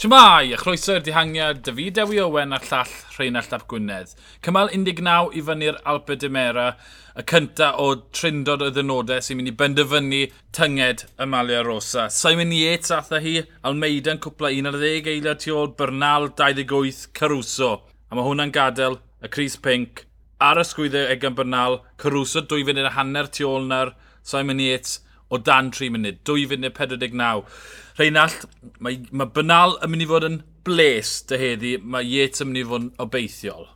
Siamai, a chroeso i'r dihangiad, David Ewi Owen a'r llall Rheinald Ap Gwynedd. Cymal 19 i fyny'r Alpe de Mera, y cynta o trindod o ddynodau sy'n mynd i benderfynu tynged y Malia Rosa. Simon Yates atho hi, Almeida yn cwpla 11 eiliad tu ôl, Bernal 28, Caruso. A mae hwnna'n gadael y Cris Pink ar y sgwyddau Egan Bernal, Caruso 2 funud a hanner tu ôl na'r Simon Yates, o dan 3 munud. 2 funud 49. Rheinald, mae, mae bynal yn mynd i fod yn bles dy heddi. Mae Yates yn mynd i fod yn obeithiol.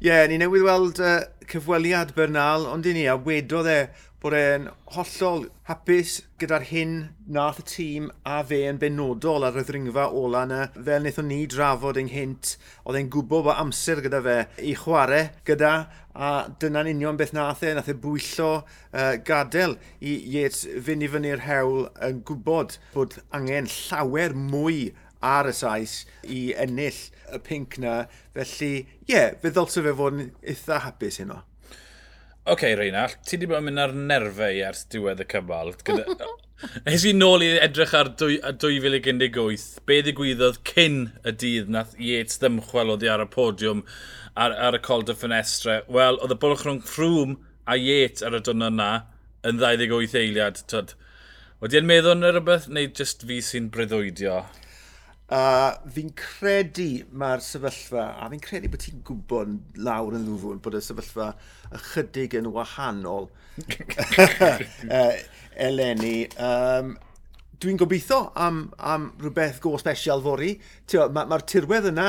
Ie, yeah, ni newydd weld uh, cyfweliad Bernal, ond i ni, a wedodd e bod e'n hollol hapus gyda'r hyn nath y tîm a fe yn benodol ar y ddringfa ola yna. Fel wnaethon ni drafod ynghynt, oedd e'n gwybod bod amser gyda fe i chwarae gyda a dyna'n union beth nath e, nath e bwyllo uh, gadael i Yates fynd i fyny'r hewl yn gwybod bod angen llawer mwy ar y saes i ennill y pink na. Felly, ie, yeah, fe ddylse fe fod yn eitha hapus heno. Oce, okay, Reinald, ti wedi bod yn mynd ar nerfau ers diwedd y cymal. Gyda... Nes i nôl i edrych ar 2018, be ddigwyddodd cyn y dydd nath Yates ddymchwel oedd ar y podiwm ar, ar y col dy ffenestre. Wel, oedd y bwlch rhwng ffrwm a Yates ar y dwrnod yna yn 28 eiliad. Tod. Wedi yn meddwl yn rhywbeth neu jyst fi sy'n breuddwydio? A fi'n credu mae'r sefyllfa, a fi'n credu bod ti'n gwybod lawr yn ddwfwn bod y sefyllfa ychydig yn wahanol e, eleni. Um, Dwi'n gobeithio am, am rhywbeth go special fori. Mae'r ma, tirwedd yna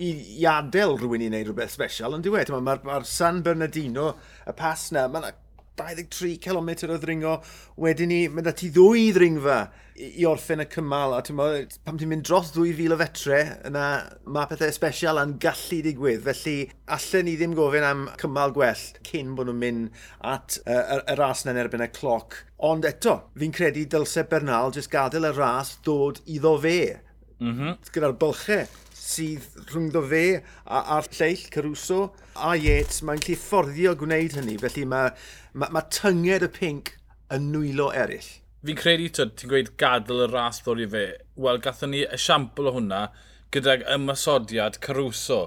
i, i adael rhywun i wneud rhywbeth special, ond dwi'n mae'r ma, ma San Bernardino, y pas yna, mae'n 23 km o ddringo, wedyn ni, mae da ti ddwy ddringfa i i orffen y cymal, a mo, pam ti'n mynd dros 2,000 o fetre, yna mae pethau special yn gallu digwydd, felly allan ni ddim gofyn am cymal gwell cyn bod nhw'n mynd at uh, y y ras yna'n erbyn y cloc. Ond eto, fi'n credu dylse Bernal jyst gadael y ras ddod iddo fe, mm -hmm. gyda'r bylchau sydd rhwngddo fe a, a'r lleill Caruso a Yates, mae'n gallu fforddio gwneud hynny, felly mae, mae, mae tynged y pink yn nwylo eraill. Fi'n credu, ti'n gweud gadael y ras ddod i fe. Wel, gatho ni esiampl o hwnna gyda'r ymasodiad Caruso.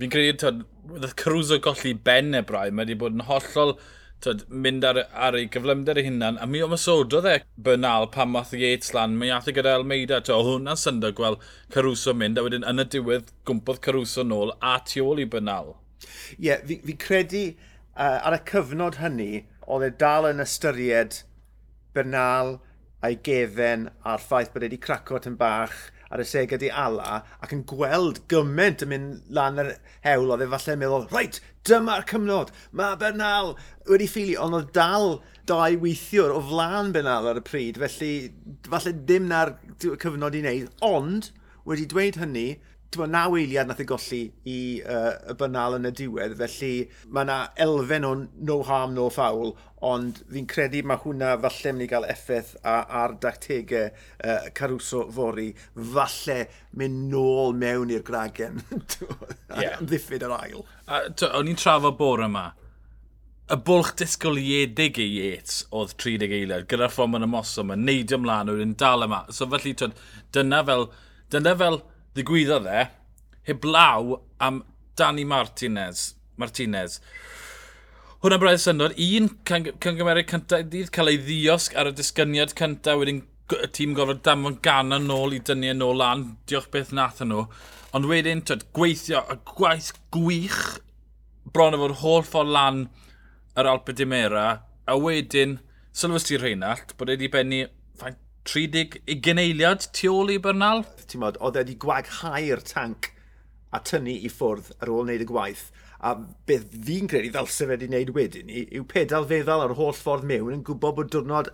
Fi'n credu, tyd, Caruso golli ben e braidd, mae wedi bod yn hollol tyd, mynd ar, ar ei gyflymder ei hunan, a mi ymasododd e Bernal pan math Yates lan, mi ath e gyda Almeida, to, o hwnna'n syndod gweld Caruso mynd, a wedyn yn y diwedd gwmpodd Caruso nôl a tu ôl i Bernal. Ie, yeah, fi, fi credu uh, ar y cyfnod hynny, oedd e dal yn ystyried Bernal a'i gefen a'r ffaith bod e wedi craco yn bach, ar y seg ydi ala ac yn gweld gymaint yn mynd lan yr hewl oedd e falle'n meddwl, reit, dyma'r cymnod, mae Bernal wedi ffili, ond oedd dal dau weithiwr o flan Bernal ar y pryd, felly falle ddim na'r cyfnod i wneud, ond wedi dweud hynny, Dwi'n naw eiliad nath ei golli i uh, y bynal yn y diwedd, felly mae yna elfen o no harm, no foul, ond fi'n credu mae hwnna falle mynd i gael effaith ar dactegau uh, Caruso fori, falle mynd nôl mewn i'r gragen, yeah. ddiffyd yr ail. O'n i'n trafod bore yma, y bwlch disgwyliedig i Yates oedd 30 eiliad, gyda'r ffordd mae'n ymosod, yma, neidio ymlaen, oedd yn dal yma. So felly, twyd, dyna fel, dyna fel ddigwyddodd e, heblaw am Dani Martinez. Martinez. Hwna braidd syndod, un cyngymerau cyntaf dydd cael ei ddiosg ar y disgyniad cyntaf, wedyn y tîm gofod damon gan yn ôl i dynnu e yn ôl lan, diolch beth nath nhw. Ond wedyn, twyd, gweithio, y gwaith gwych bron o fod holl ffordd lan yr Alpe Dimera, a wedyn, sylwys ti Rheinald, bod wedi bennu faint 30 eiliad tu ôl i Bernal? Ti'n modd, oedd e wedi gwaghau'r tanc a tynnu i ffwrdd ar ôl wneud y gwaith. A beth fi'n credu ddalse fe wedi wneud wedyn ni, yw pedal feddal ar holl ffordd mewn yn gwybod bod diwrnod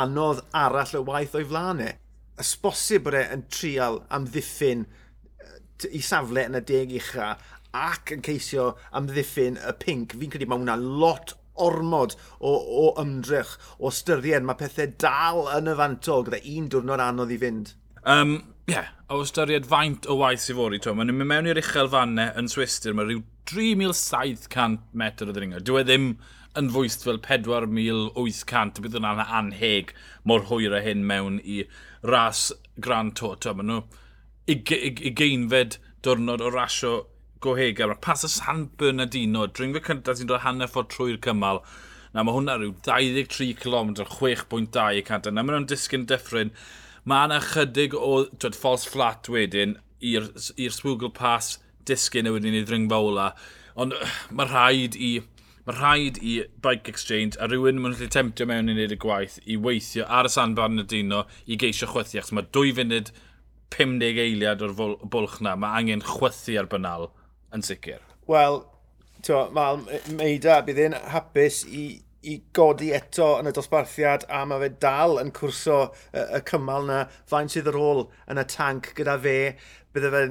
anodd arall y waith o'i flanau. Ysbosib e. bod e'n yn trial amddiffyn i safle yn y deg ucha ac yn ceisio amddiffyn y pink, fi'n credu mae hwnna lot ormod o, o ymdrech, o styried. Mae pethau dal yn y fantol gyda un diwrnod anodd i fynd. Um, Ie, yeah, o ystyried faint o waith sy'n fori, mae'n mynd mewn i'r uchel fannau yn Swister, mae rhyw 3,700 metr o ddringo. Dwi e ddim yn fwyst fel 4,800, bydd yna'n anheg mor hwyr a hyn mewn i ras Grand Tour. Twa, maen nhw ugeinfed diwrnod o rasio gohegau. Mae'r pas y San Bernardino, dringfa cyntaf sy'n dod hanner ffordd trwy'r cymal. Na, mae hwnna rhyw 23 km, 6.2 y cant. Na, mae nhw'n disgyn dyffryn. Mae yna chydig o twed, false flat wedyn i'r swgl pas disgyn y wedyn i ddringfa ola. Ond mae rhaid i mae rhaid i Bike Exchange a rhywun mae'n gallu temtio mewn i wneud y gwaith i weithio ar y San Bernardino i geisio chwythu, achos mae 2 funud 50 eiliad o'r bwlch na, mae angen chwythu ar bynal yn sicr. Wel, mae Meida bydd yn hapus i, i godi eto yn y dosbarthiad a mae fe dal yn cwrso y, y cymal na faint sydd ar ôl yn y tank gyda fe. Bydde fe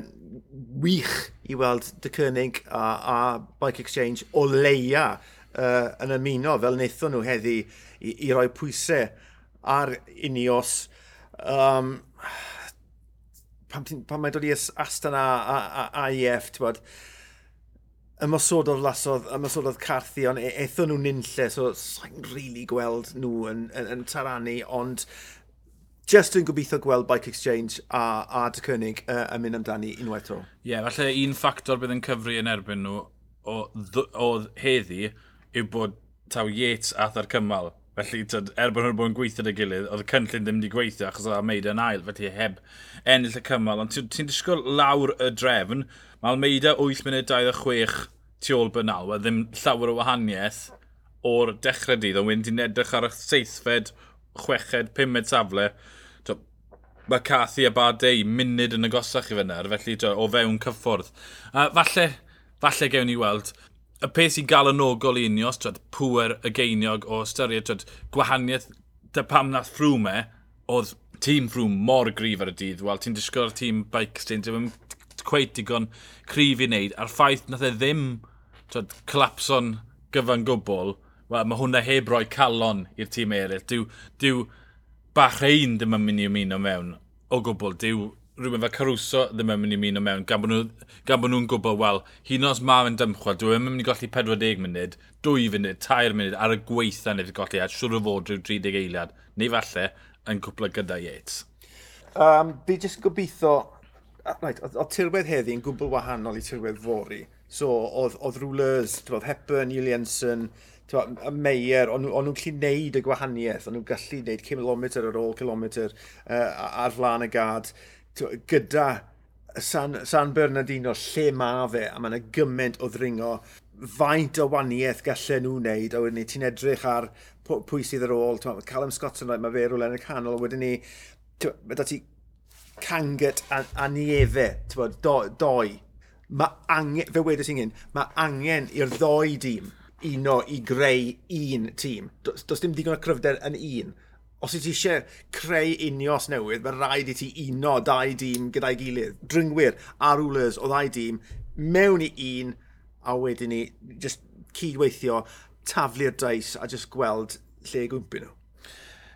wych i weld dy cynnig a, a Bike Exchange o leia uh, yn ymuno fel wnaethon nhw heddi i, i roi pwysau ar Unios. Um, pan, pan mae'n dod i Astana a, a, a IF, ti'n bod, ymosododd lasodd, ymosododd carthu, ond eithon nhw'n nynlle, so sa'n rili really gweld nhw yn, yn, yn taranu, ond just yn gobeithio gweld Bike Exchange a, a dy cynnig uh, yn mynd amdani unwaith to. Ie, yeah, falle un ffactor bydd yn cyfru yn erbyn nhw o, o heddi yw bod taw Yates ath ar cymal Felly, tyd, er bod nhw'n bod yn gweithio dy gilydd, oedd y cynllun ddim wedi gweithio achos oedd Almeida yn ail, felly heb ennill y cymal. Ond ti'n ti disgwyl lawr y drefn, mae Almeida 8 munud 26 tu ôl bynal, a ddim llawer o wahaniaeth o'r dechrau dydd, ond wedyn ti'n edrych ar y seithfed, chweched, pumed safle. Tw, mae Cathy a Badei munud yn agosach i fyna, felly to, o fewn cyffwrdd. Uh, falle, falle gewn ni weld y peth sy'n gael yn ogol i unios, twyd, pwer y geiniog o ystyried twyd, gwahaniaeth dy pam nath ffrwme, e, oedd tîm ffrwm mor grif ar y dydd. Wel, ti'n disgwyl tîm bike stint, ddim cweit digon cryf i wneud. A'r ffaith nath e ddim twyd, collapso'n gyfan gwbl, wel, mae hwnna heb roi calon i'r tîm eraill. Dyw, dyw Bahrein ddim yn mynd i ymuno mewn o gwbl. Dyw rhywun fel Caruso ddim yn mynd i mynd o mewn, gan bod nhw'n nhw, gwybod, wel, hyn os mae yn dymchwel, dwi'n mynd i golli 40 munud, 2 funud, 3 munud ar y gweitha nid wedi golli, a siwr o fod rhyw 30 eiliad, neu falle, yn cwpla gyda Yates. Um, fi jyst gobeithio, right, o, o tirwedd heddi yn gwbl wahanol i tirwedd fori. So, oedd, oedd rwlers, oedd Hepburn, Neil y Meyer, ond nhw'n gallu neud y gwahaniaeth, ond nhw'n gallu neud kilometr ar ôl kilometr uh, ar flaen y gad gyda San, San Bernardino lle mae fe a mae yna gymaint o ddringo faint o waniaeth gallen nhw wneud a wedyn ni ti'n edrych ar pwy sydd ar ôl Callum Scott yn rhaid mae fe rhywle yn y canol a wedyn ni mae da ti canget a, a niefe bod, do, doi. Mae angen, fe wedes i'n hyn mae angen i'r ddoi dîm uno i greu un tîm. Does, does dim digon o cryfder yn un os ti eisiau creu unios newydd, mae rhaid i ti uno dau dîm gyda'i gilydd. Dringwyr a rulers o ddau dîm mewn i un a wedyn ni just cydweithio, taflu'r dais a just gweld lle gwmpyn nhw.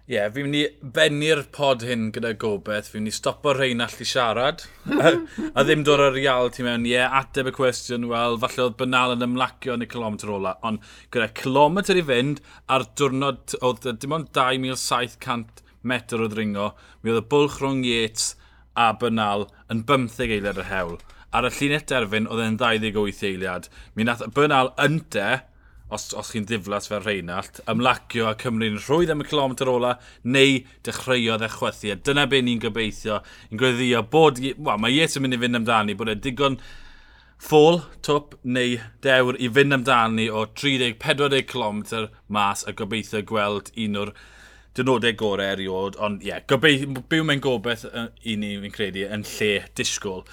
Ie, yeah, fi'n mynd i bennu'r pod hyn gyda gobeith. Fi'n mynd i stopo Rheinald i siarad. a ddim dod o'r ti mewn, ie, yeah, ateb y cwestiwn, wel, falle oedd banal yn ymlacio yn y kilometr ola. Ond gyda kilometr i fynd, ar diwrnod, oedd dim ond 2,700 metr o ddringo, mi oedd y bwlch rhwng Yates a banal yn 15 eiliad yr hewl. Ar y llunet derfyn, oedd e'n 28 eiliad. Mi nath bynal ynte, os, os chi'n ddiflas fel Reinald, ymlacio a Cymru'n rhwydd am y kilometr ola, neu dechreuodd eich chwethu. A dyna be ni'n gobeithio. yn gweddio bod... Wel, mae Ies yn mynd i fynd amdani, bod e digon ffôl, twp neu dewr i fynd amdani o 30-40 km mas a gobeithio gweld un o'r dynodau gorau eriod, ond ie, yeah, gobeithio, byw mewn gobeith i ni, fi'n credu, yn lle disgwyl.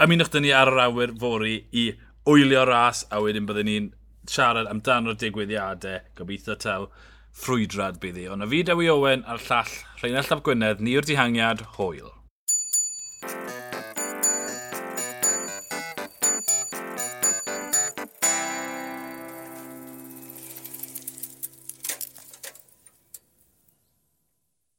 Ymunwch dyn ni ar yr awyr fori i wylio ras, a wedyn byddwn ni'n siarad amdano'r digwyddiadau, gobeithio taw ffrwydrad bydd hi. Ond y fi Dewi Owen a'r llall Rheinald Llaf Gwynedd, ni'r dihangiad, hwyl.